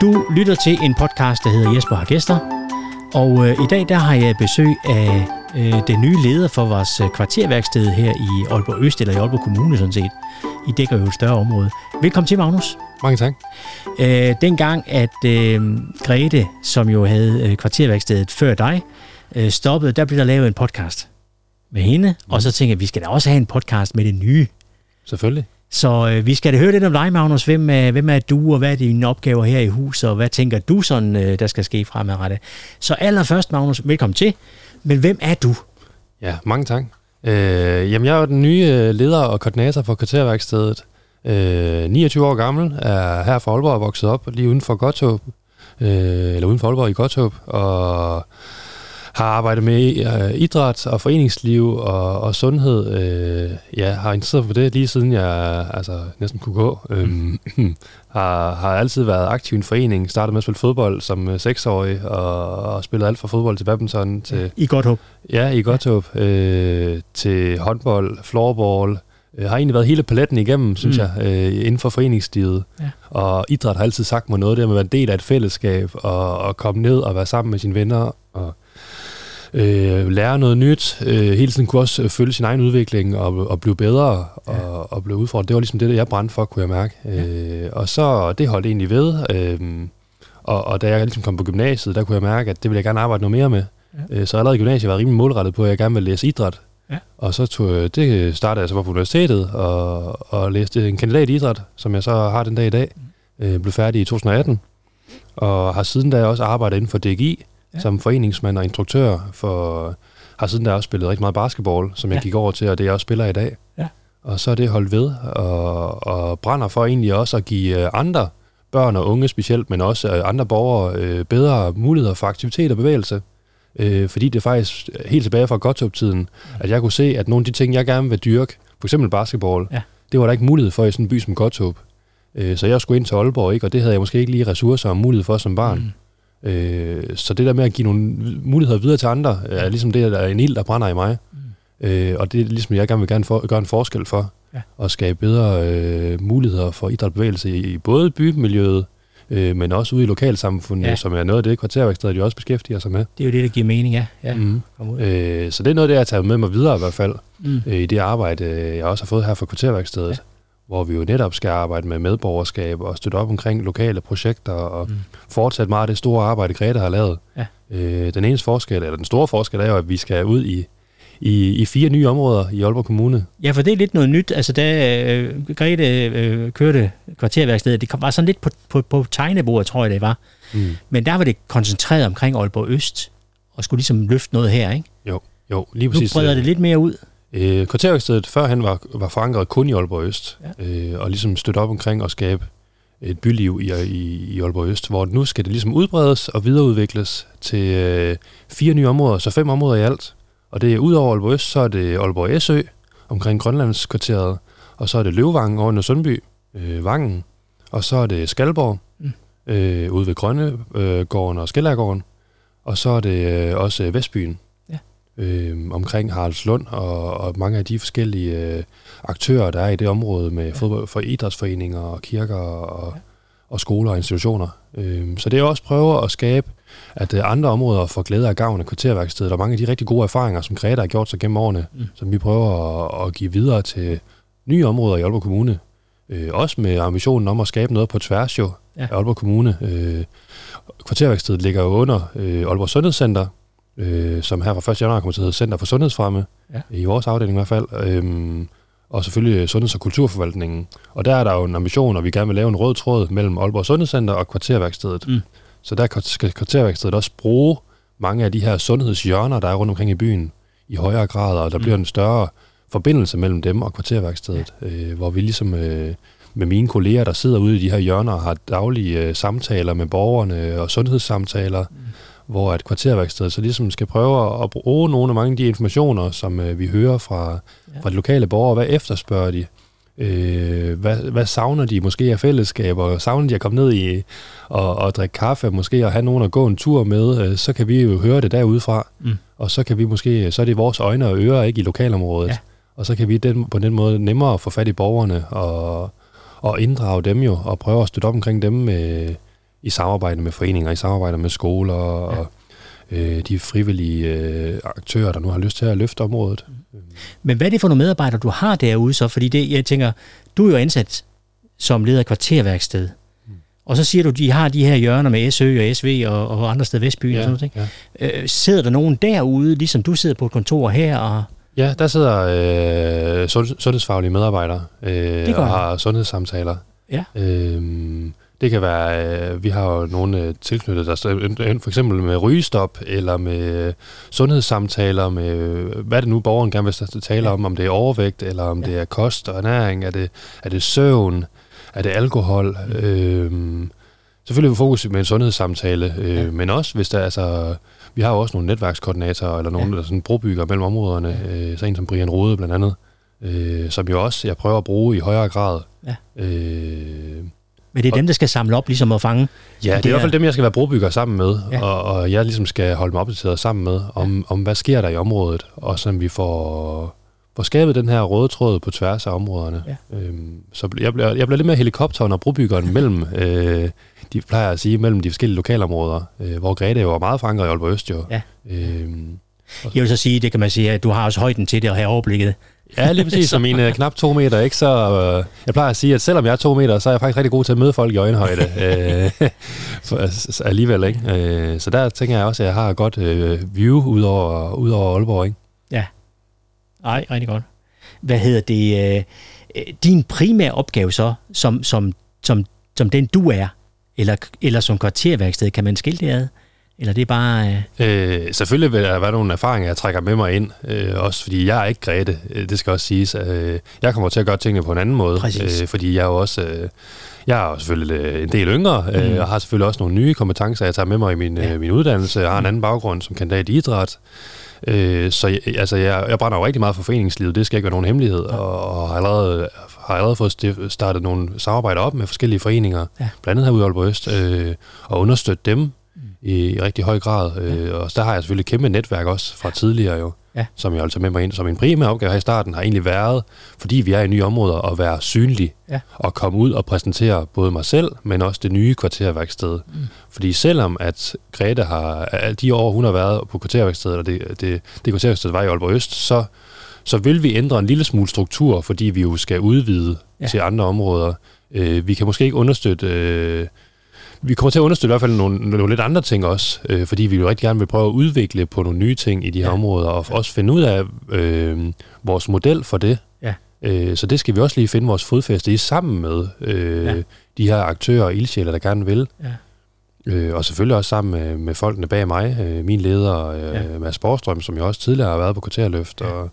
Du lytter til en podcast, der hedder Jesper har gæster. Og øh, i dag der har jeg besøg af øh, den nye leder for vores øh, kvarterværksted her i Aalborg Øst, eller i Aalborg Kommune sådan set. I dækker jo et større område. Velkommen til, Magnus. Mange tak. Øh, dengang, at øh, Grete, som jo havde øh, kvarterværkstedet før dig, øh, stoppede, der blev der lavet en podcast med hende. Mm. Og så tænkte jeg, at vi skal da også have en podcast med det nye. Selvfølgelig. Så øh, vi skal da høre lidt om dig, Magnus. Hvem er, hvem er du, og hvad er dine opgaver her i huset, og hvad tænker du sådan, øh, der skal ske fremadrettet? Så allerførst, Magnus, velkommen til. Men hvem er du? Ja, mange tak. Øh, jamen, jeg er jo den nye øh, leder og koordinator for kvarterværkstedet. Øh, 29 år gammel, er her fra Aalborg vokset op lige uden for Godthåb, øh, eller uden for Aalborg i Godthåb, og har arbejdet med øh, idræt og foreningsliv og, og sundhed. Øh, ja, har interesseret for det lige siden jeg altså, næsten kunne gå. Øhm, har, har altid været aktiv i en forening. Startede med at spille fodbold som øh, seksårig og, og spillet alt fra fodbold til badminton. Til, I godt håb. Ja, i godt håb. Øh, til håndbold, floorball. Jeg har egentlig været hele paletten igennem, synes mm. jeg, øh, inden for foreningslivet. Ja. Og idræt har altid sagt mig noget der med at være en del af et fællesskab og, og komme ned og være sammen med sine venner og øh, lære noget nyt, øh, hele tiden kunne også følge sin egen udvikling og, og blive bedre og, ja. og blive udfordret. Det var ligesom det, jeg brændte for, kunne jeg mærke. Ja. Øh, og så det holdt egentlig ved. Øh, og, og da jeg ligesom kom på gymnasiet, der kunne jeg mærke, at det ville jeg gerne arbejde noget mere med. Ja. Øh, så allerede i gymnasiet var jeg rimelig målrettet på, at jeg gerne ville læse idræt. Ja. Og så tog, det startede jeg så på universitetet og, og læste en kandidat i idræt, som jeg så har den dag i dag. Mm. Øh, blev færdig i 2018 og har siden da også arbejdet inden for DGI, ja. som foreningsmand og instruktør for har siden der også spillet rigtig meget basketball, som jeg ja. gik over til, og det jeg også spiller i dag. Ja. Og så er det holdt ved, og, og brænder for egentlig også at give øh, andre børn og unge specielt, men også øh, andre borgere øh, bedre muligheder for aktivitet og bevægelse. Øh, fordi det er faktisk helt tilbage fra godtoptiden, at jeg kunne se, at nogle af de ting, jeg gerne vil dyrke, for eksempel basketball, ja. det var der ikke mulighed for i sådan en by som Godtop. Øh, så jeg skulle ind til Aalborg, ikke? og det havde jeg måske ikke lige ressourcer og mulighed for som barn. Mm. Øh, så det der med at give nogle muligheder videre til andre, er ligesom det, der er en ild, der brænder i mig. Mm. Øh, og det er ligesom, jeg gerne vil gerne for, gøre en forskel for. Ja. Og skabe bedre øh, muligheder for idrætsbevægelse i, i både bymiljøet, øh, men også ude i lokalsamfundet, ja. som er noget af det, kvarterværkstedet jo også beskæftiger sig med. Det er jo det, der giver mening, ja. ja. Mm. Øh, så det er noget, det jeg tager med mig videre i hvert fald, mm. øh, i det arbejde, jeg også har fået her fra kvarterværkstedet. Ja hvor vi jo netop skal arbejde med medborgerskab og støtte op omkring lokale projekter og mm. fortsætte meget af det store arbejde, Greta har lavet. Ja. Øh, den eneste forskel, eller den store forskel er jo, at vi skal ud i, i, i fire nye områder i Aalborg Kommune. Ja, for det er lidt noget nyt. Altså, da øh, Grete øh, kørte kvarterværkstedet, det var sådan lidt på, på, på tegnebordet, tror jeg det var. Mm. Men der var det koncentreret omkring Aalborg Øst, og skulle ligesom løfte noget her, ikke? Jo, jo lige præcis. Nu breder det lidt mere ud. Øh, kvarterværkstedet førhen var, var forankret kun i Aalborg Øst, ja. øh, og ligesom støtte op omkring at skabe et byliv i, i, i Aalborg Øst, hvor nu skal det ligesom udbredes og videreudvikles til øh, fire nye områder, så fem områder i alt. Og det er ud over Aalborg Øst, så er det Aalborg Sø, omkring Grønlandskvarteret, og så er det Løvvangen over Sundby, øh, Vangen, og så er det Skalborg, mm. øh, ude ved Grønnegården øh, og Skellærgården, og så er det øh, også Vestbyen, øh, omkring Haraldslund og, og mange af de forskellige øh, aktører, der er i det område med ja. fodbold, for idrætsforeninger og kirker og, ja. og skoler og institutioner. Øh, så det er også prøve at skabe, at øh, andre områder får glæde af gavn af kvarterværkstedet, og mange af de rigtig gode erfaringer, som Greta har gjort sig gennem årene, mm. som vi prøver at, at give videre til nye områder i Aalborg Kommune. Øh, også med ambitionen om at skabe noget på tværs jo ja. af Aalborg Kommune. Øh, kvarterværkstedet ligger jo under øh, Aalborg Sundhedscenter, øh, som her fra 1. januar kommer til at hedde Center for Sundhedsfremme, ja. i vores afdeling i hvert fald, øhm, og selvfølgelig Sundheds- og Kulturforvaltningen. Og der er der jo en ambition, at vi gerne vil lave en rød tråd mellem Aalborg Sundhedscenter og Kvarterværkstedet. Mm. Så der skal Kvarterværkstedet også bruge mange af de her sundhedshjørner, der er rundt omkring i byen, i højere grad, og der mm. bliver en større forbindelse mellem dem og Kvarterværkstedet, ja. øh, hvor vi ligesom... Øh, med mine kolleger, der sidder ude i de her hjørner og har daglige øh, samtaler med borgerne og sundhedssamtaler, mm hvor at kvarterværkstedet så ligesom skal prøve at bruge nogle af mange af de informationer, som øh, vi hører fra, ja. fra de lokale borgere. Hvad efterspørger de? Øh, hvad, hvad savner de måske af fællesskaber? Savner de at komme ned i og, og drikke kaffe, måske og have nogen at gå en tur med? Øh, så kan vi jo høre det derudefra. Mm. Og så kan vi måske, så er det vores øjne og ører ikke i lokalområdet. Ja. Og så kan vi den, på den måde nemmere få fat i borgerne og, og inddrage dem jo, og prøve at støtte op omkring dem med i samarbejde med foreninger, i samarbejde med skoler og øh, de frivillige øh, aktører, der nu har lyst til at løfte området. Men hvad er det for nogle medarbejdere, du har derude så? Fordi det, jeg tænker, du er jo ansat som leder af kvarterværksted. Mm. Og så siger du, de har de her hjørner med SØ og SV og, og andre steder Vestbyen ja, og sådan noget. Ja. Øh, sidder der nogen derude, ligesom du sidder på et kontor her? Og Ja, der sidder øh, sundhedsfaglige medarbejdere øh, og har sundhedssamtaler. Ja. Øh, det kan være, øh, vi har jo nogle øh, tilknyttet, der for eksempel med rygestop, eller med sundhedssamtaler, med hvad det nu borgeren gerne vil tale ja. om, om det er overvægt, eller om ja. det er kost og ernæring, er det, er det søvn, er det alkohol. Mm. Øh, selvfølgelig fokus med en sundhedssamtale, øh, ja. men også hvis der altså vi har jo også nogle netværkskoordinatorer, eller nogle, ja. der sådan brobygger mellem områderne, ja. øh, så en som Brian Rode blandt andet, øh, som jo også jeg prøver at bruge i højere grad. Ja. Øh, men det er dem, der skal samle op, ligesom at fange? Ja, det er, det er i hvert fald dem, jeg skal være brobygger sammen med, ja. og, og jeg ligesom skal holde mig opdateret sammen med, om, ja. om hvad sker der i området, og så vi får, får skabet den her røde tråd på tværs af områderne. Ja. Øhm, så jeg bliver, jeg bliver lidt mere helikopteren og brobyggeren mellem, øh, de plejer at sige, mellem de forskellige lokalområder, øh, hvor Grete jo er meget forankret i Aalborg Øst jo. Ja. Øhm, jeg vil så sige, det kan man sige, at du har også højden til det at have overblikket. Ja, lige præcis. Som mine knap to meter, ikke? Så øh, jeg plejer at sige, at selvom jeg er to meter, så er jeg faktisk rigtig god til at møde folk i øjenhøjde. øh, for, altså, alligevel, ikke? Øh, så der tænker jeg også, at jeg har et godt øh, view ud over, ud over Aalborg, ikke? Ja. Ej, rigtig godt. Hvad hedder det? Øh, din primære opgave så, som, som, som, som den du er, eller, eller som kvarterværksted, kan man skille det ad? Eller det er bare... Øh... Øh, selvfølgelig vil der være nogle erfaringer, jeg trækker med mig ind. Øh, også fordi jeg er ikke Grete, øh, det skal også siges. Øh, jeg kommer til at gøre tingene på en anden måde. Øh, fordi jeg er jo også... Øh, jeg er jo selvfølgelig øh, en del yngre, mm. øh, og har selvfølgelig også nogle nye kompetencer, jeg tager med mig i min, ja. øh, min uddannelse. Jeg har en anden baggrund som kandidat i idræt. Øh, så altså, jeg, jeg brænder jo rigtig meget for foreningslivet, det skal ikke være nogen hemmelighed, ja. og, og har allerede, har allerede fået startet nogle samarbejder op med forskellige foreninger, ja. blandt andet herude i Aalborg Øst, øh, og understøtte dem i, i rigtig høj grad. Øh, ja. Og der har jeg selvfølgelig et kæmpe netværk også fra tidligere jo, ja. som jeg altså med mig ind. Så min primære opgave her i starten har egentlig været, fordi vi er i nye områder, at være synlig ja. og komme ud og præsentere både mig selv, men også det nye kvarterværksted. Mm. Fordi selvom at Grete har, de år hun har været på kvarterværkstedet, og det, det, det kvarterværksted var i Aalborg Øst, så, så vil vi ændre en lille smule struktur, fordi vi jo skal udvide ja. til andre områder. Øh, vi kan måske ikke understøtte... Øh, vi kommer til at understøtte i hvert fald nogle, nogle lidt andre ting også, øh, fordi vi jo rigtig gerne vil prøve at udvikle på nogle nye ting i de her ja. områder, og ja. også finde ud af øh, vores model for det. Ja. Øh, så det skal vi også lige finde vores fodfæste i sammen med øh, ja. de her aktører og ildsjæler, der gerne vil. Ja. Øh, og selvfølgelig også sammen med, med folkene bag mig, øh, min leder, øh, ja. Mads Borgstrøm, som jo også tidligere har været på kvarterløft, ja. og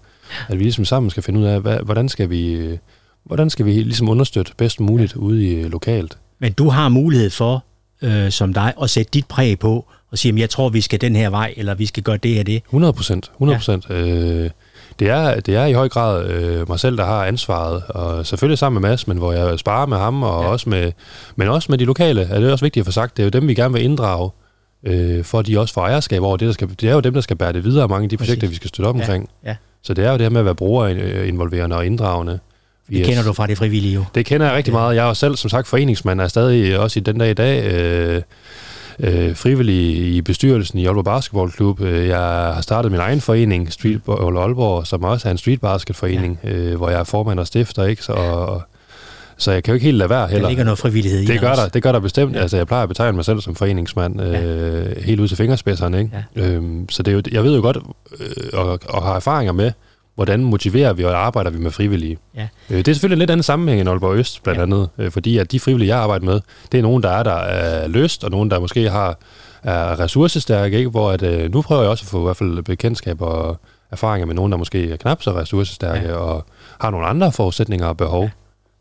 at vi ligesom sammen skal finde ud af, hvad, hvordan skal vi... Hvordan skal vi ligesom understøtte bedst muligt ja. ude i lokalt? Men du har mulighed for øh, som dig og sætte dit præg på og sige, at jeg tror, vi skal den her vej, eller vi skal gøre det her det. 100 procent. 100 procent. Ja. Øh, det, er, det er i høj grad øh, mig selv, der har ansvaret, og selvfølgelig sammen med Mads, men hvor jeg sparer med ham, og ja. også med, men også med de lokale, er det også vigtigt at få sagt, det er jo dem, vi gerne vil inddrage, øh, for at de også får ejerskab over det, der skal, det er jo dem, der skal bære det videre, mange af de projekter, Præcis. vi skal støtte op ja. omkring. Ja. Så det er jo det her med at være brugerinvolverende og inddragende. Det kender du fra det frivillige jo. Det kender jeg rigtig meget. Jeg er selv, som sagt, foreningsmand, er stadig også i den dag i dag øh, øh, frivillig i bestyrelsen i Aalborg Basketballklub. Øh, jeg har startet min egen forening, Street Aalborg, som også er en street basketforening, ja. øh, hvor jeg er formand og stifter, ikke? Så, og, så jeg kan jo ikke helt lade være heller. Der ligger noget frivillighed i det. Gør der, det gør der bestemt. Ja. Altså, jeg plejer at betegne mig selv som foreningsmand, øh, ja. helt ud til fingerspidserne. Ikke? Ja. Øhm, så det er jo, jeg ved jo godt, øh, og, og har erfaringer med, hvordan motiverer vi og arbejder vi med frivillige. Ja. Øh, det er selvfølgelig en lidt anden sammenhæng end Aalborg Øst, blandt ja. andet, øh, fordi at de frivillige, jeg arbejder med, det er nogen, der er der er løst, og nogen, der måske har er ressourcestærke, ikke? hvor at, øh, nu prøver jeg også at få i hvert fald bekendtskab og erfaringer med nogen, der måske er knap så ressourcestærke, ja. og har nogle andre forudsætninger og behov, ja.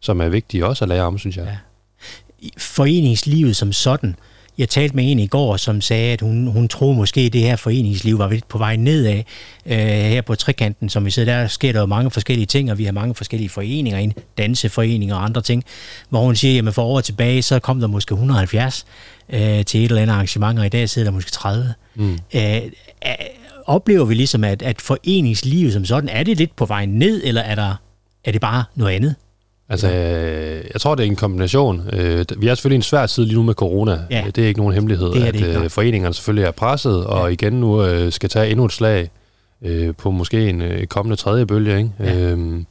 som er vigtige også at lære om, synes jeg. Ja. Foreningslivet som sådan, jeg talte med en i går, som sagde, at hun, hun troede måske, at det her foreningsliv var på vej nedad. Øh, her på Trekanten, som vi sidder der, sker der jo mange forskellige ting, og vi har mange forskellige foreninger ind, danseforeninger og andre ting, hvor hun siger, at for år tilbage, så kom der måske 170 øh, til et eller andet arrangement, og i dag sidder der måske 30. Mm. Øh, oplever vi ligesom, at, at foreningslivet som sådan, er det lidt på vej ned, eller er, der, er det bare noget andet? Altså, øh, jeg tror, det er en kombination. Øh, vi er selvfølgelig en svær tid lige nu med corona. Ja. Det er ikke nogen hemmelighed, Det er det at øh, foreningerne selvfølgelig er presset, og Ja. igen nu øh, skal tage endnu et slag øh, på måske en øh, kommende tredje bølge. Ikke? Ja. Øhm,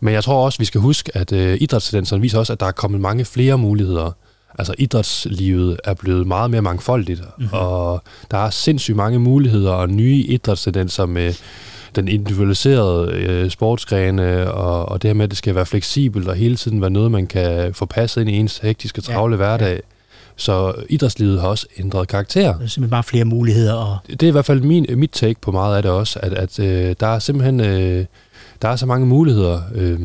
men jeg tror også, vi skal huske, at øh, idrætstendenserne viser også, at der er kommet mange flere muligheder. Altså idrætslivet er blevet meget mere mangfoldigt, Mhm. mm-hmm. og der er sindssygt mange muligheder og nye idrætstendenser med den individualiserede øh, sportsgrene, og, og det her med, at det skal være fleksibelt og hele tiden være noget, man kan få passet ind i ens hektiske, Ja, travle hverdag. Så idrætslivet har også ændret karakter. Der er simpelthen bare flere muligheder. Og, Det er i hvert fald min, mit take på meget af det også, at, at øh, der er simpelthen øh, der er så mange muligheder. Øh,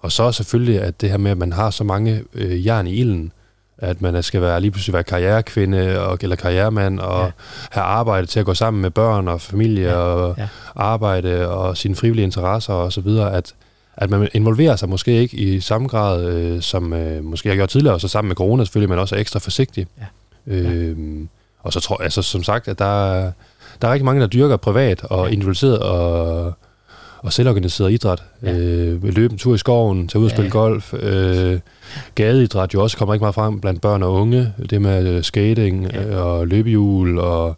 og så selvfølgelig, at det her med, at man har så mange øh, jern i ilden, at man skal være lige pludselig være karrierekvinde og, eller karrieremand og Ja. have arbejde til at gå sammen med børn og familie Ja, og ja. arbejde og sine frivillige interesser og så videre, at, at man involverer sig måske ikke i samme grad, øh, som øh, måske jeg har gjort tidligere, og så sammen med corona selvfølgelig, men også er ekstra forsigtig. Ja. Øh, og så tror jeg, altså, som sagt, at der, er- der er rigtig mange, der dyrker privat og individualiseret og, og selvorganiseret idræt. Ja. Øh, løbe en tur i skoven, tage ud og spille ja. golf. Øh, gadeidræt jo også kommer ikke meget frem blandt børn og unge. Det med øh, skating Ja. ja. og løbehjul og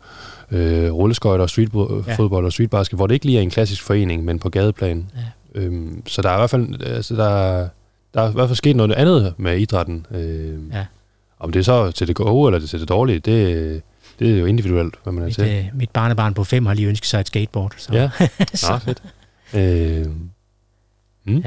øh, rulleskøjter og streetfodbold Ja. ja. og streetbasket, hvor det ikke lige er en klassisk forening, men på gadeplan. Ja. Øhm, så der er i hvert fald, altså, der, der er i hvert fald sket noget andet med idrætten. Øh, Ja. Om det er så til det gode eller det til det dårlige, det, det er jo individuelt, hvad man er mit, til. øh, mit barnebarn på fem har lige ønsket sig et skateboard. Så, Ja, så, Nå, fedt. Øh, mm.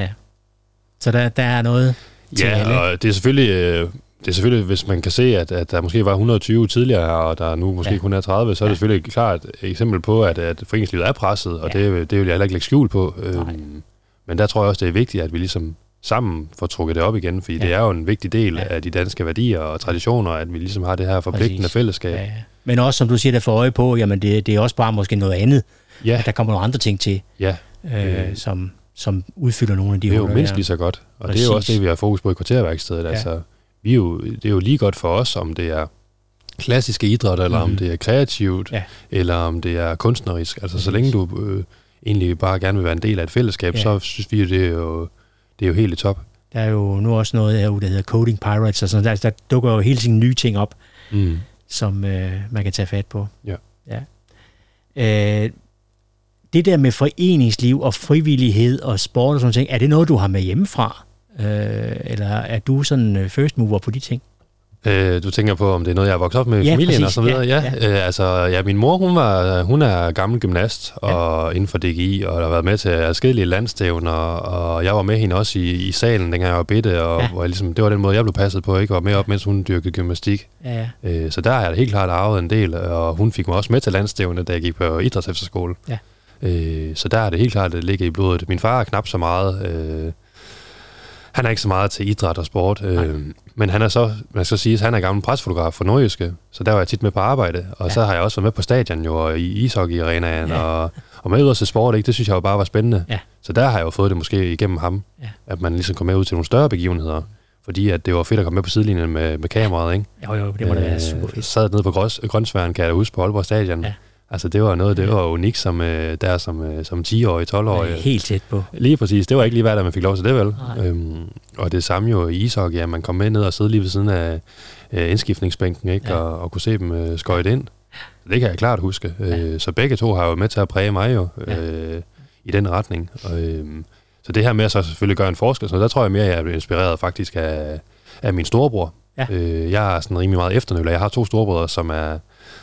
så der, der er noget til alle. Ja, og det er selvfølgelig... Øh, det er selvfølgelig, hvis man kan se, at, at der måske var 120 tidligere, og der nu måske Ja. ja. kun er 30, så er Ja. det selvfølgelig klart et eksempel på, at, at foreningslivet er presset, og Ja. ja. det, det vil jeg heller ikke lægge skjul på. Nej. Øhm, men der tror jeg også, det er vigtigt, at vi ligesom sammen får trukket det op igen, fordi Ja. ja. det er jo en vigtig del Ja. ja. af de danske værdier og traditioner, at vi ligesom har det her forpligtende Præcis. fællesskab. Ja, ja. Men også, som du siger, der får øje på, jamen det, det er også bare måske noget andet. Ja, At der kommer nogle andre ting til, ja. Øh, Øh. som, som udfylder nogle af de det er jo huller mindst lige så godt. Og det er jo også Præcis. det, vi har fokus på i kvarterværkstedet. Ja. Altså, vi er jo, det er jo lige godt for os, om det er klassiske idræt, eller Mhm. mm. om det er kreativt, Ja. eller om det er kunstnerisk. Altså, så Præcis. længe du øh, egentlig bare gerne vil være en del af et fællesskab, Ja. ja. så synes vi, det er jo, det er jo helt i top. Der er jo nu også noget herude, der hedder Coding Pirates, og sådan der, der dukker jo hele tiden nye ting op, Mm. som øh, man kan tage fat på. Ja. ja. Øh, det der med foreningsliv og frivillighed og sport og sådan ting, er det noget, du har med hjemmefra? Øh, eller er du sådan øh, first mover på de ting? Øh, du tænker på, om det er noget, jeg er vokset op med i Ja, familien præcis. og så videre? Ja, Ja, Øh, altså, ja, min mor, hun, var, hun er gammel gymnast og inden for DGI, og har været med til adskillige landstævner, og jeg var med hende også i, i salen, dengang jeg var bitte, og Ja. ja. hvor jeg ligesom, det var den måde, jeg blev passet på, ikke? Og var med op, mens hun dyrkede gymnastik. Ja, ja. Øh, så der har jeg helt klart arvet en del, og hun fik mig også med til landstævne, da jeg gik på idrætsefterskole. Ja. Øh, så der er det helt klart, at det ligger i blodet. Min far er knap så meget... Øh, han er ikke så meget til idræt og sport, øh, men han er så, man skal sige, at han er gammel presfotograf for Nordjyske, så der var jeg tit med på arbejde, og Ja. så har jeg også været med på stadion jo, og i ishockey-arenaen, Ja. og, og med se sport, ikke? det synes jeg jo bare var spændende. Ja. Så der har jeg jo fået det måske igennem ham, Ja. at man ligesom kom med ud til nogle større begivenheder, fordi at det var fedt at komme med på sidelinjen med, med kameraet, ikke? Jo, jo, det må da super Øh, fedt. sad nede på Grøs, Grønsværen, kan jeg da huske, på Aalborg Stadion. Ja. Ja. Altså, det var noget, det Ja. var unikt som, øh, der som, øh, som 10-årig, 12-årig. Ja, helt tæt på. Lige præcis. Det var ikke lige hver, der man fik lov til det, vel? Nej. Øhm, og det samme jo i ishockey, at man kom med ned og sidde lige ved siden af øh, indskiftningsbænken, ikke? Ja. Ja. Og, og kunne se dem øh, skøjte ind. Det kan jeg klart huske. Ja. Øh, så begge to har jo med til at præge mig jo Ja. øh, i den retning. Og, øh, så det her med at så selvfølgelig gøre en forskel, så der tror jeg mere, at jeg er inspireret faktisk af, af min storebror. Ja. Øh, jeg er sådan rimelig meget efternøller. Jeg har to storebrødre, som er,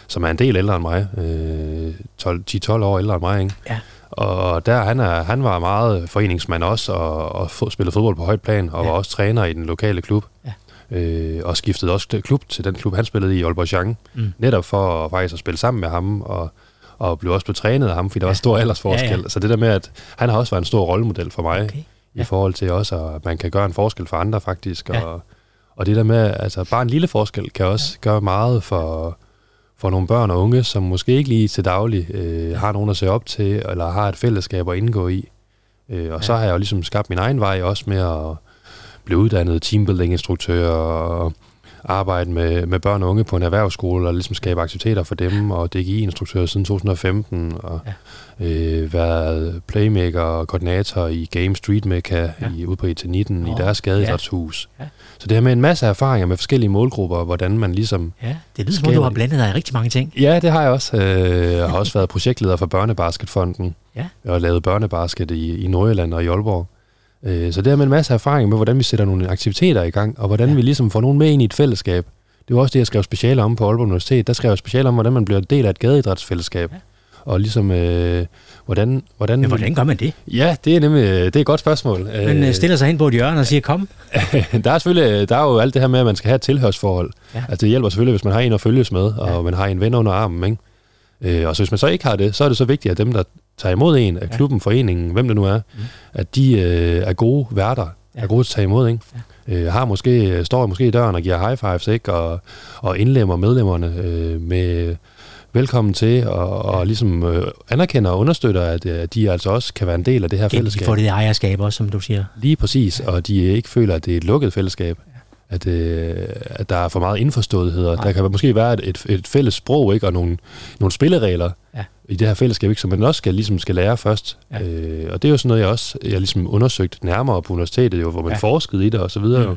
som er en del ældre end mig. Øh, 12 10-12 år ældre end mig, ikke? Ja. Og der, han, er, han var meget foreningsmand også, og, og fod, spillede fodbold på højt plan, og Ja. var også træner i den lokale klub. Ja. Øh, og skiftede også klub til den klub, han spillede i, Aalborg. Mm. Netop for at, faktisk at spille sammen med ham, og, og blev også blevet trænet af ham, fordi der Ja. var stor aldersforskel. Ja, Ja. Så det der med, at han har også været en stor rollemodel for mig, Okay. i Ja. forhold til også, at man kan gøre en forskel for andre faktisk. Ja. Og, og det der med, altså bare en lille forskel kan også ja. gøre meget for, for nogle børn og unge, som måske ikke lige til daglig øh, har nogen at se op til, eller har et fællesskab at indgå i. Øh, og Ja. så har jeg jo ligesom skabt min egen vej også med at blive uddannet teambuilding-instruktør og arbejde med, med børn og unge på en erhvervsskole, og ligesom skabe aktiviteter for dem, og DGI-instruktør siden 2015, og ja. øh, været playmaker og koordinator i Game Street Mecca ja. i, ude på ET19 oh, i deres gadeidrætshus. Ja. Ja. Så det har med en masse erfaringer med forskellige målgrupper, hvordan man ligesom... Ja, det lyder som om, du har blandet dig i rigtig mange ting. Ja, det har jeg også. Øh, jeg har også været projektleder for Børnebasketfonden. Ja. Har lavet børnebasket i, i Nordjylland og i Aalborg. Øh, så det har med en masse erfaring med, hvordan vi sætter nogle aktiviteter i gang, og hvordan ja. vi ligesom får nogen med ind i et fællesskab. Det var også det, jeg skrev speciale om på Aalborg Universitet. Der skrev jeg speciale om, hvordan man bliver en del af et gadeidrætsfællesskab. Ja. Og ligesom, øh, hvordan... Hvordan, Men hvordan gør man det? Ja, det er nemlig det er et godt spørgsmål. Man øh, stiller sig hen på et hjørne og siger, kom. der er selvfølgelig der er jo alt det her med, at man skal have et tilhørsforhold. Ja. Altså det hjælper selvfølgelig, hvis man har en at følges med, og ja. man har en ven under armen. Ikke? Øh, og så hvis man så ikke har det, så er det så vigtigt, at dem, der tager imod en, af klubben, ja. foreningen, hvem det nu er, mm. at de øh, er gode værter, ja. er gode til at tage imod, ikke? Ja. Øh, har måske, står måske i døren og giver high fives, ikke? Og, og indlemmer medlemmerne øh, med velkommen til, og, og ligesom øh, anerkender og understøtter, at, at de altså også kan være en del af det her fællesskab. De får det ejerskab også, som du siger. Lige præcis, ja. og de ikke føler, at det er et lukket fællesskab at, øh, at der er for meget indforståethed. Der kan måske være et, et, et fælles sprog ikke, og nogle, nogle spilleregler ja. i det her fællesskab, ikke, som man også skal, ligesom skal lære først. Ja. Øh, og det er jo sådan noget, jeg også jeg ligesom undersøgt nærmere på universitetet, jo, hvor man ja. forskede i det og så videre.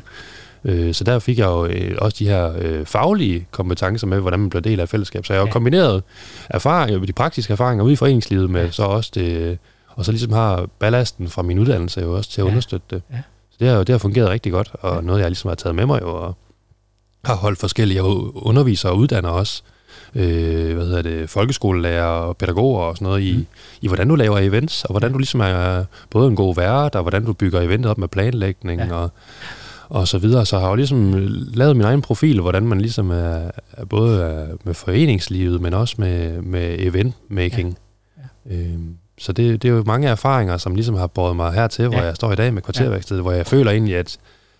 Mm. Øh, så der fik jeg jo øh, også de her øh, faglige kompetencer med, hvordan man bliver del af et fællesskab. Så jeg har ja. kombineret erfaringer, de praktiske erfaringer ude i foreningslivet med ja. så også det, og så ligesom har ballasten fra min uddannelse jo også til at ja. understøtte det. Ja. Så det har, det har fungeret rigtig godt, og noget, jeg ligesom har taget med mig jo, og har holdt forskellige, jeg underviser og uddanner også, øh, hvad hedder det, folkeskolelærer og pædagoger og sådan noget i, mm. i, hvordan du laver events, og hvordan du ligesom er både en god vært, og hvordan du bygger eventet op med planlægning, ja. og, og så videre. Så har jeg jo ligesom lavet min egen profil, hvordan man ligesom er, er både er med foreningslivet, men også med, med eventmaking. Ja. Ja. Øhm, så det, det er jo mange erfaringer, som ligesom har båret mig hertil, hvor ja. jeg står i dag med kvarterværkstedet, ja. hvor jeg føler egentlig, at,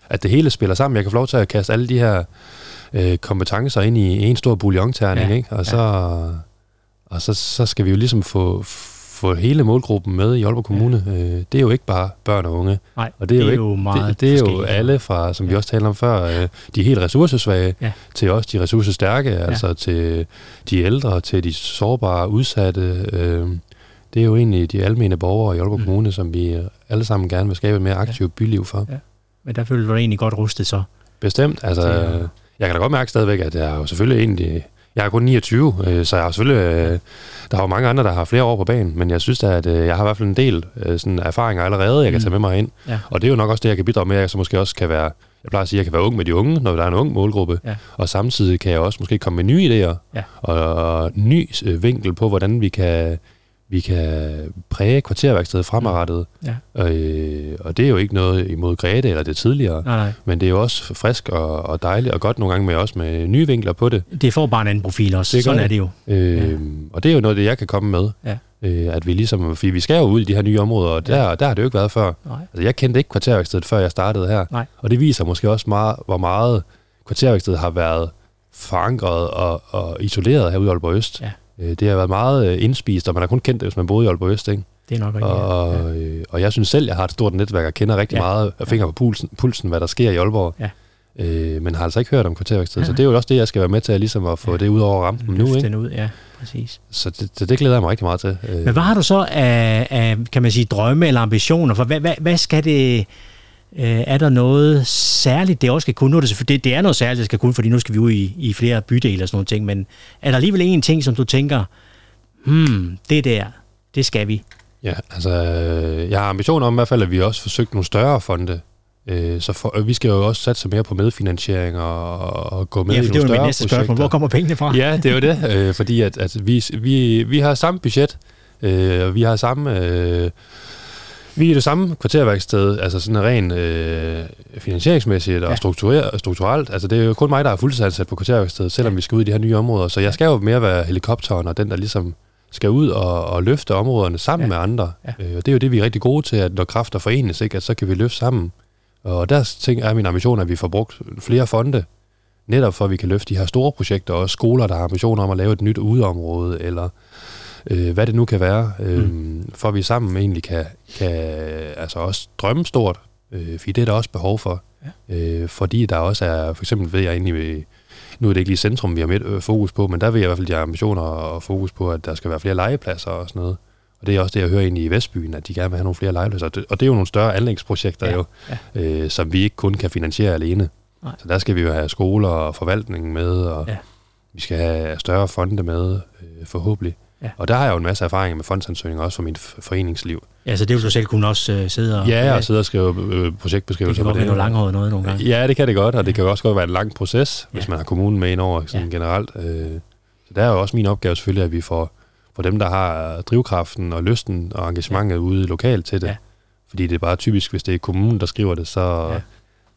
at det hele spiller sammen. Jeg kan få lov til at kaste alle de her øh, kompetencer ind i en stor bouillonterning, ja. ikke? og, så, ja. og så, så skal vi jo ligesom få, få hele målgruppen med i Aalborg Kommune. Ja. Øh, det er jo ikke bare børn og unge. Nej, og det er, det er jo, ikke, meget det, det er jo alle fra, som ja. vi også talte om før, øh, de helt ressourcesvage, ja. til også de ressourcestærke, ja. altså til de ældre, til de sårbare, udsatte, øh, det er jo egentlig de almene borgere i Aalborg mm. Kommune, som vi alle sammen gerne vil skabe et mere aktivt ja. byliv for. Ja. Men der føler du dig egentlig godt rustet så? Bestemt. Altså, til, jeg kan da godt mærke stadigvæk, at jeg er jo selvfølgelig egentlig... Jeg er kun 29, øh, så jeg har selvfølgelig... Øh, der er jo mange andre, der har flere år på banen, men jeg synes da, at øh, jeg har i hvert fald en del sådan erfaringer allerede, jeg kan mm. tage med mig ind. Ja. Og det er jo nok også det, jeg kan bidrage med, at jeg så måske også kan være jeg plejer at sige, at jeg kan være ung med de unge, når der er en ung målgruppe. Ja. Og samtidig kan jeg også måske komme med nye idéer ja. og, og ny vinkel på, hvordan vi kan vi kan præge kvarterværkstedet fremadrettet. Ja. Øh, og det er jo ikke noget imod Grete eller det tidligere, nej, nej. men det er jo også frisk og, og dejligt, og godt nogle gange med også med nye vinkler på det. Det får bare en anden profil også, det sådan er det jo. Øh, ja. Og det er jo noget, det jeg kan komme med. Ja. Øh, at vi ligesom, fordi vi skal jo ud i de her nye områder, og der, ja. der har det jo ikke været før. Nej. Altså, jeg kendte ikke kvarterværkstedet, før jeg startede her. Nej. Og det viser måske også meget, hvor meget kvarterværkstedet har været forankret og, og isoleret herude i Aalborg Øst. Ja. Øh, det har været meget øh, indspist, og man har kun kendt det, hvis man boede i Aalborg Øst, ikke? Det er nok rigtigt, og, ja. øh, og jeg synes selv, jeg har et stort netværk og kender rigtig ja. meget af fingre på pulsen, pulsen, hvad der sker iAalborg. Ja. Øh, men har altså ikke hørt om kvarterværkstedet, ja. så det er jo også det, jeg skal være med til at, ligesom at få ja. det ud over rampen nu. Ikke? Den ud, ja, præcis. Så det, det, det glæder jeg mig rigtig meget til. Øh. Men hvad har du så af, af kan man sige, drømme eller ambitioner? For hvad, hvad, hvad skal det Øh, er der noget særligt, det også skal kunne? Nu er det, det, det er noget særligt, det skal kunne, fordi nu skal vi ud i, i flere bydele og sådan nogle ting, men er der alligevel en ting, som du tænker, hmm, det der, det skal vi? Ja, altså, jeg har ambitioner om i hvert fald, at vi også forsøgt nogle større fonde. Øh, så for, vi skal jo også satse mere på medfinansiering og, og gå med ja, i nogle større projekter. Ja, det er jo næste spørgsmål. Hvor kommer pengene fra? Ja, det er jo det, øh, fordi at, at vi, vi, vi har samme budget, øh, og vi har samme... Øh, vi er det samme kvarterværksted, altså sådan rent øh, finansieringsmæssigt og ja. strukturelt. Altså det er jo kun mig, der er fuldtidsansat på kvarterværkstedet, selvom ja. vi skal ud i de her nye områder. Så jeg skal jo mere være helikopteren og den, der ligesom skal ud og, og løfte områderne sammen ja. med andre. Ja. Øh, og det er jo det, vi er rigtig gode til, at når kræfter forenes, ikke, at så kan vi løfte sammen. Og der ting er min ambition, at vi får brugt flere fonde, netop for at vi kan løfte de her store projekter, og skoler, der har ambitioner om at lave et nyt udeområde, eller øh, hvad det nu kan være, øh, mm. for at vi sammen egentlig kan, kan altså også drømme stort, Øh, fordi det er der også behov for. Ja. Øh, fordi der også er, for eksempel ved jeg egentlig, nu er det ikke lige centrum, vi har med øh, fokus på, men der vil jeg i hvert fald de har ambitioner og fokus på, at der skal være flere legepladser og sådan noget. Og det er også det, jeg hører egentlig i Vestbyen, at de gerne vil have nogle flere legepladser. Og det, og det er jo nogle større anlægsprojekter Ja, jo, ja. Øh, som vi ikke kun kan finansiere alene. Nej. Så der skal vi jo have skoler og forvaltning med, og Ja. vi skal have større fonde med, øh, forhåbentlig. Ja. Og der har jeg jo en masse erfaring med fondsansøgninger, også fra mit f- foreningsliv. Ja, så det vil du selv kunne også øh, sidde og... Ja, og sidde og skrive øh, det projektbeskrivelser kan godt være noget langhåret noget nogle gange. Ja, det kan det godt, og det kan også godt være en lang proces, hvis Ja. man har kommunen med ind over sådan Ja. generelt. Øh, Så der er jo også min opgave selvfølgelig, at vi får, får dem, der har drivkraften og lysten og engagementet ude lokalt til det. Ja. Fordi det er bare typisk, hvis det er kommunen, der skriver det, så, Ja.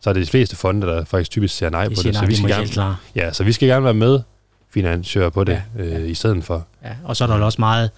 så er det de fleste fonde, der faktisk typisk siger nej De på siger, det. nej, så vi skal gerne, ja, så vi skal gerne være med finansiør på det, Ja, ja, øh, i stedet for. Ja, og så er der vel også meget...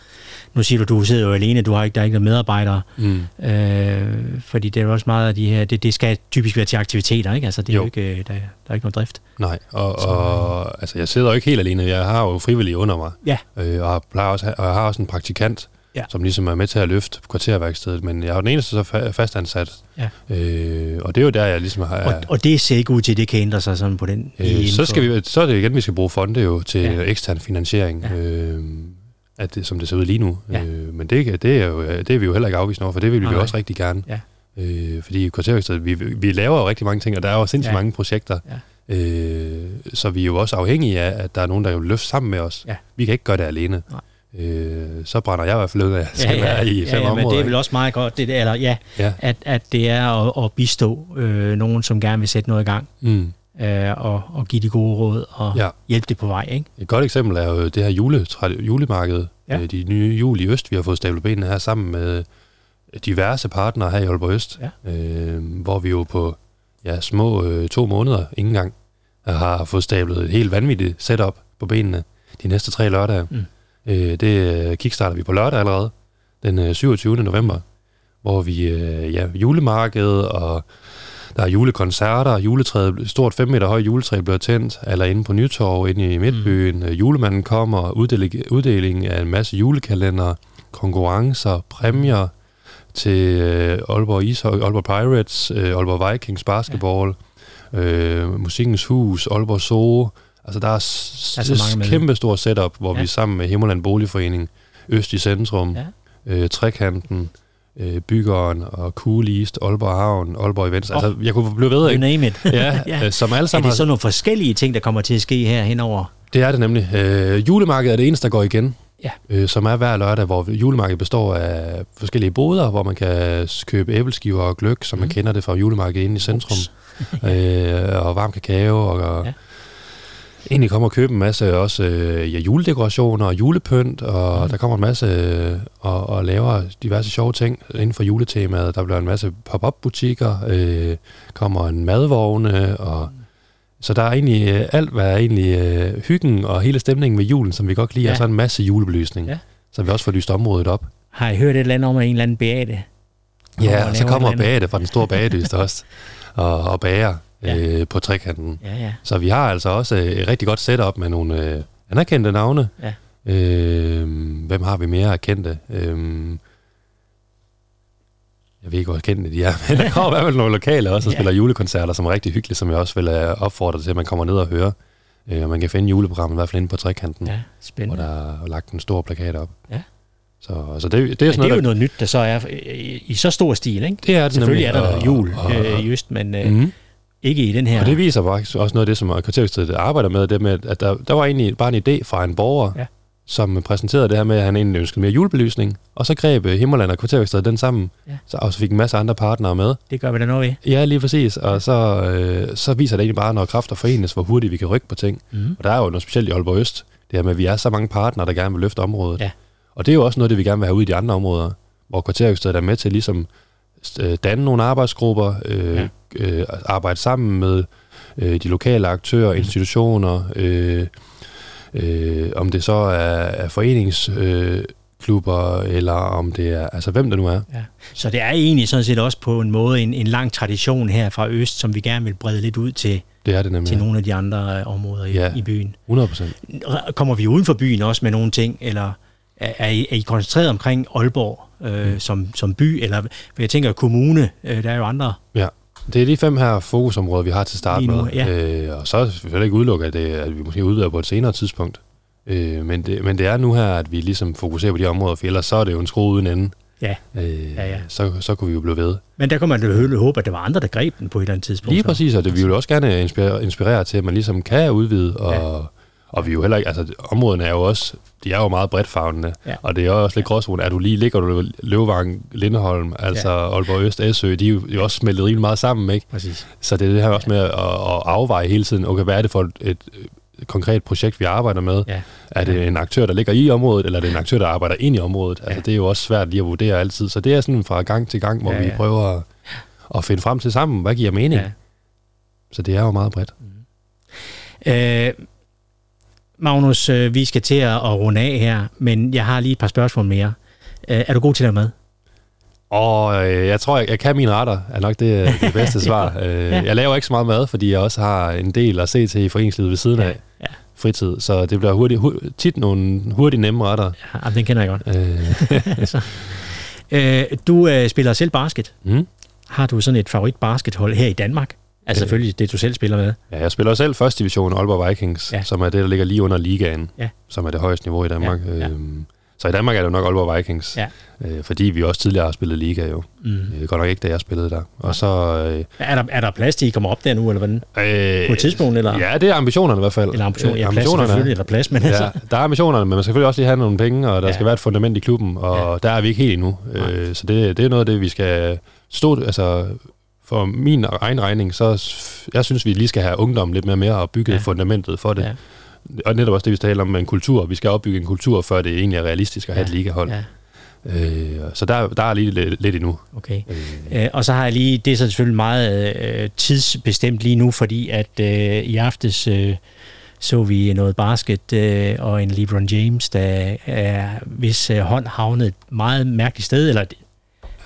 Nu siger du, du sidder jo alene, du har ikke, der er ikke nogen medarbejdere, Mm. øh, fordi det er jo også meget af de her... Det, det skal typisk være til aktiviteter, ikke? Altså, det er jo, Jo. ikke... øh, Der, der er ikke noget drift. Nej, og, Så- og altså, jeg sidder jo ikke helt alene. Jeg har jo frivillige under mig. Ja. Øh, og, plejer også, og jeg har også en praktikant, Ja. som ligesom er med til at løfte kvarterværkstedet. Men jeg er jo den eneste så fa- fastansat. Ja. Øh, og det er jo der, jeg ligesom har... Og, og det ser ikke ud til, at det kan ændre sig sådan på den... øh, så, skal vi, så er det igen, vi skal bruge fonde jo til Ja. ja. ekstern finansiering. Ja. Ja. Øh, at det, som det ser ud lige nu. Ja. Øh, men det, det, er jo, det er vi jo heller ikke afvist over, for det vil vi Nej, også rigtig gerne. Ja. Øh, fordi kvarterværkstedet, vi, vi laver jo rigtig mange ting, og der er jo sindssygt Ja. mange projekter. Øh, så vi er jo også afhængige af, at der er nogen, der vil løfte sammen med os. Ja. Vi kan ikke gøre det alene. Nej. Øh, så brænder jeg i hvert fald ud af, at jeg skal være i fem ja, ja, områder. men det er vel også meget godt, det der, eller ja, Ja. at, at det er at, at bistå øh, nogen, som gerne vil sætte noget i gang, Mm. øh, og, og give de gode råd, og ja. ja. hjælpe det på vej, ikke? Et godt eksempel er jo det her jule, julemarked. Ja. Ja. De nye jul i Øst, vi har fået stablet benene her sammen med diverse partnere her i Aalborg Øst. Ja. Øh, hvor vi jo på ja, små øh, to måneder, ikke engang, har fået stablet et helt vanvittigt setup på benene de næste tre lørdage. Mm. Øh, det øh, kickstarter vi på lørdag allerede, den øh, 27. november, hvor vi øh, ja, julemarked og der er julekoncerter, juletræet, stort 5 meter højt juletræ bliver tændt, eller inde på Nytorv, inde i Midtbyen. Mm. Julemanden kommer, uddeling, uddeling af en masse julekalender, konkurrencer, præmier til øh, Aalborg Ishøj, Aalborg Pirates, øh, Aalborg Vikings basketball, ja. øh, Musikkens Hus, Aalborg Zoo. Altså der er, s- Der er så mange med. kæmpe stor setup, hvor Ja. ja. vi sammen med Himmerland Boligforening, Øst i Centrum, Ja. øh, Trekanten, øh, Byggeren og Cool East, Aalborg Havn, Aalborg Events. Oh. Altså, jeg kunne blive ved, ikke? name it. Ja, Ja. ja. Øh, som alle er sammen det så nogle forskellige ting, der kommer til at ske her henover? det er det nemlig. Øh, julemarkedet er det eneste, der går igen. Ja. Øh, som er hver lørdag, hvor julemarkedet består af forskellige boder, hvor man kan købe æbleskiver og gløk, som mm. man Mhm. kender det fra julemarkedet inde i centrum. øh, og varm kakao, og, og Ja. Egentlig kommer og købe en masse også øh, ja, juledekorationer og julepynt, og mm. der kommer en masse øh, og, og laver diverse sjove ting inden for juletemaet. Der bliver en masse pop-up butikker, øh, kommer en madvogne, og så der er egentlig øh, alt, hvad er egentlig øh, hyggen og hele stemningen ved julen, som vi godt kan lide, Ja. og så en masse julebelysning. Ja. Så vi også får lyst området op. Har I hørt et eller andet om, at en eller anden beate? Ja, og så kommer bagedet fra den store bagedyst også, og, og bager Ja. øh, på trekanten. Ja, ja. Så vi har altså også øh, et rigtig godt setup med nogle øh, anerkendte navne. Ja. Øh, hvem har vi mere kendte? Øh, jeg ved ikke, hvor kendte de er, men der kommer i hvert fald nogle lokale også, og Ja. spiller julekoncerter, som er rigtig hyggelige, som jeg også vil øh, opfordre til, at man kommer ned og hører. Øh, og man kan finde juleprogrammet i hvert fald inde på trekanten, ja hvor spændende. der er lagt en stor plakat op. Ja. Så, så det, det er Men sådan det er jo der, noget nyt, der så er i, i så stor stil, ikke? det er det Selvfølgelig er nemlig, der noget jul og, øh, og, Øst, men øh, mm, ikke i den her. Og det viser faktisk også noget af det, som kvarterstedet arbejder med, det med, at der, der var egentlig bare en idé fra en borger, Ja. som præsenterede det her med, at han egentlig ønskede mere julebelysning, og så greb øh, Himmerland og kvarterstedet den sammen, Ja. så, og så fik en masse andre partnere med. Det gør vi da noget ved. Ja, lige præcis, og så, øh, så viser det egentlig bare, når kræfter forenes, hvor hurtigt vi kan rykke på ting. Mm. Og der er jo noget specielt i Aalborg Øst, det her med, at vi er så mange partnere, der gerne vil løfte området. Ja. Og det er jo også noget, det vi gerne vil have ud i de andre områder, hvor kvarterstedet er med til ligesom danne nogle arbejdsgrupper, øh, Ja. øh, arbejde sammen med øh, de lokale aktører, Mm. institutioner, øh, øh, om det så er, er foreningsklubber, øh, klubber, eller om det er, altså hvem det nu er. Ja. Så det er egentlig sådan set også på en måde en, en lang tradition her fra Øst, som vi gerne vil brede lidt ud til, Det er det nemlig. til nogle af de andre øh, områder i, Ja. i byen. 100 procent. Kommer vi uden for byen også med nogle ting, eller er, er, I, er I koncentreret omkring Aalborg øh, mm. som, som by, eller jeg tænker kommune, øh, der er jo andre. Ja, det er de fem her fokusområder, vi har til start nu, med. ja. Øh, og så er det selvfølgelig ikke udelukket, at, det, at vi måske udvider på et senere tidspunkt. Øh, men, det, men det er nu her, at vi ligesom fokuserer på de områder, for ellers så er det jo en skrue uden ende. Ja, Øh, Ja, ja. Så, så kunne vi jo blive ved. men der kunne man jo håbe, at der var andre, der greb den på et eller andet tidspunkt. Lige præcis, og det, vi vil også gerne inspirere, inspirere til, at man ligesom kan udvide, og, Ja. Og vi er jo heller ikke, altså områdene er jo også, de er jo meget bredt favnende, Ja. og det er også lidt gråzone. Er du lige, ligger du Løvevang, Lindeholm, altså Ja. Aalborg Øst, Æsø, de er jo, også smeltet rimelig meget sammen, ikke? Præcis. Så det er det her også med at, at afveje hele tiden, okay, hvad er det for et, et, et konkret projekt, vi arbejder med? Ja. Er det en aktør, der ligger i området, eller er det en aktør, der arbejder ind i området? Altså, Ja. det er jo også svært lige at vurdere altid. Så det er sådan fra gang til gang, hvor Ja, vi ja. prøver at, at finde frem til sammen, hvad giver mening? Ja. Så det er jo meget bredt. Øh, Magnus, øh, vi skal til at, runde af her, men jeg har lige et par spørgsmål mere. Øh, er du god til at lave mad? Og øh, jeg tror, jeg, jeg kan mine retter, er nok det, det bedste svar. Øh, Ja. Jeg laver ikke så meget mad, fordi jeg også har en del at se til i foreningslivet ved siden af Ja. fritid. Så det bliver hurtigt, hu- tit nogle hurtigt nemme retter. Ja, jamen, den kender jeg godt. Øh, så. Øh, du øh, spiller selv basket. mm. Har du sådan et favorit baskethold her i Danmark? Altså Øh. selvfølgelig det, du selv spiller med. Ja, jeg spiller selv første division Aalborg Vikings, Ja. ja. som er det, der ligger lige under ligaen, Ja. som er det højeste niveau i Danmark. Ja, ja. Øhm, så i Danmark er det jo nok Aalborg Vikings, Ja. øh, fordi vi også tidligere har spillet liga jo. Mm. Øh, godt nok ikke, da jeg spillede der. Og så... Øh, Er, der, er der plads til, at I kommer op der nu, eller hvordan? øh, På et tidspunkt, eller? Ja, det er ambitionerne i hvert fald. Eller ambition, Øh, ja, plads selvfølgelig, eller plads, men ja, altså... der er ambitionerne, men man skal selvfølgelig også lige have nogle penge, og der Ja. ja. skal være et fundament i klubben, og ja. der er vi ikke helt endnu. Øh, så det, det er noget af det, vi skal stå... Altså, for min egen regning, så jeg synes, vi lige skal have ungdommen lidt mere med og bygge Ja. fundamentet for det. Ja. Og netop også det, vi taler om med en kultur. Vi skal opbygge en kultur, før det egentlig er realistisk at have Ja. et ligahold. Ja, Øh, så der, der er lige lidt, lidt endnu. okay. Øh, Øh, og så har jeg lige, det er så selvfølgelig meget øh, tidsbestemt lige nu, fordi at øh, i aftes øh, så vi noget basket øh, og en LeBron James, der er, hvis øh, hånd havnet et meget mærkeligt sted, eller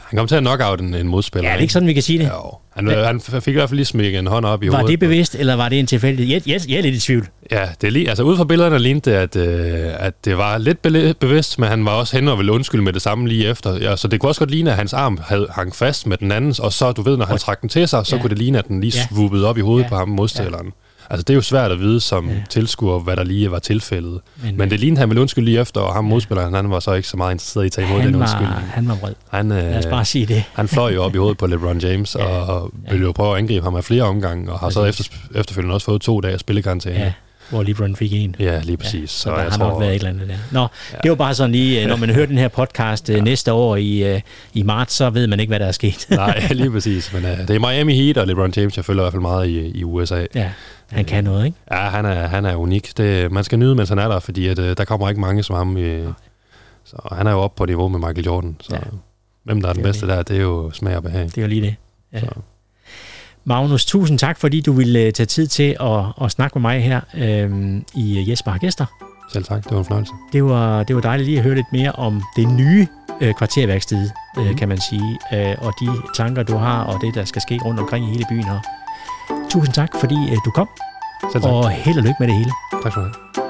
han kom til at knockout en, en modspiller. ja, er det ikke sådan, vi kan sige det? Jo. Han, han fik i hvert fald lige smækket en hånd op i Var hovedet. det bevidst, eller var det en tilfældighed? Jeg, jeg, jeg er lidt i tvivl. Ja, det er lige, altså ud fra billederne lignede det, at, øh, at det var lidt bevidst, men han var også hen og ville undskylde med det samme lige efter. Ja, så det kunne også godt ligne, at hans arm havde hang fast med den andens, og så, du ved, når han trak den til sig, så Ja. kunne det ligne, at den lige Ja. swoopede op i hovedet Ja. på ham, modstilleren. Altså, det er jo svært at vide som Ja. ja. tilskuer, hvad der lige var tilfældet. Men, Men det lignede, han ville undskylde lige efter, og ham modspilleren, han var så ikke så meget interesseret i at tage imod han den var, undskyldning. han var vred. Han, Lad os øh, bare sige det. han fløj jo op i hovedet på LeBron James, Ja. ja. og ville jo prøve at angribe ham af flere omgange, og har så Præcis. efter, efterfølgende også fået to dage spillekarantæne. Ja, hvor LeBron fik en. Ja, lige præcis. Så der har nok været et eller andet der. Nå, ja. Ja. det var bare sådan lige, øh, når man hører den her podcast ja. næste år i, øh, i marts, så ved man ikke, hvad der er sket. Nej, lige præcis. Men uh, det er Miami Heat og LeBron James, jeg følger i hvert fald meget i, i USA. ja, han kan noget, ikke? Ja, han er, han er unik. Det, man skal nyde, mens han er der, fordi at, uh, der kommer ikke mange som ham. I, så han er jo oppe på niveau med Michael Jordan. Så Ja. ja. hvem der er den Det bedste der, det er jo smag og behag. Det er jo lige det. Ja. Så. Magnus, tusind tak, fordi du ville øh, tage tid til at, at snakke med mig her øhm, i øh, Jesper har gæster. Selv tak, det var en fornøjelse. Det var, det var dejligt lige at høre lidt mere om det nye øh, kvarterværksted, øh, Mhm. kan man sige, øh, og de tanker, du har, og det, der skal ske rundt omkring i hele byen her. Tusind tak, fordi øh, du kom, Selv tak. og held og lykke med det hele. Tak skal du have.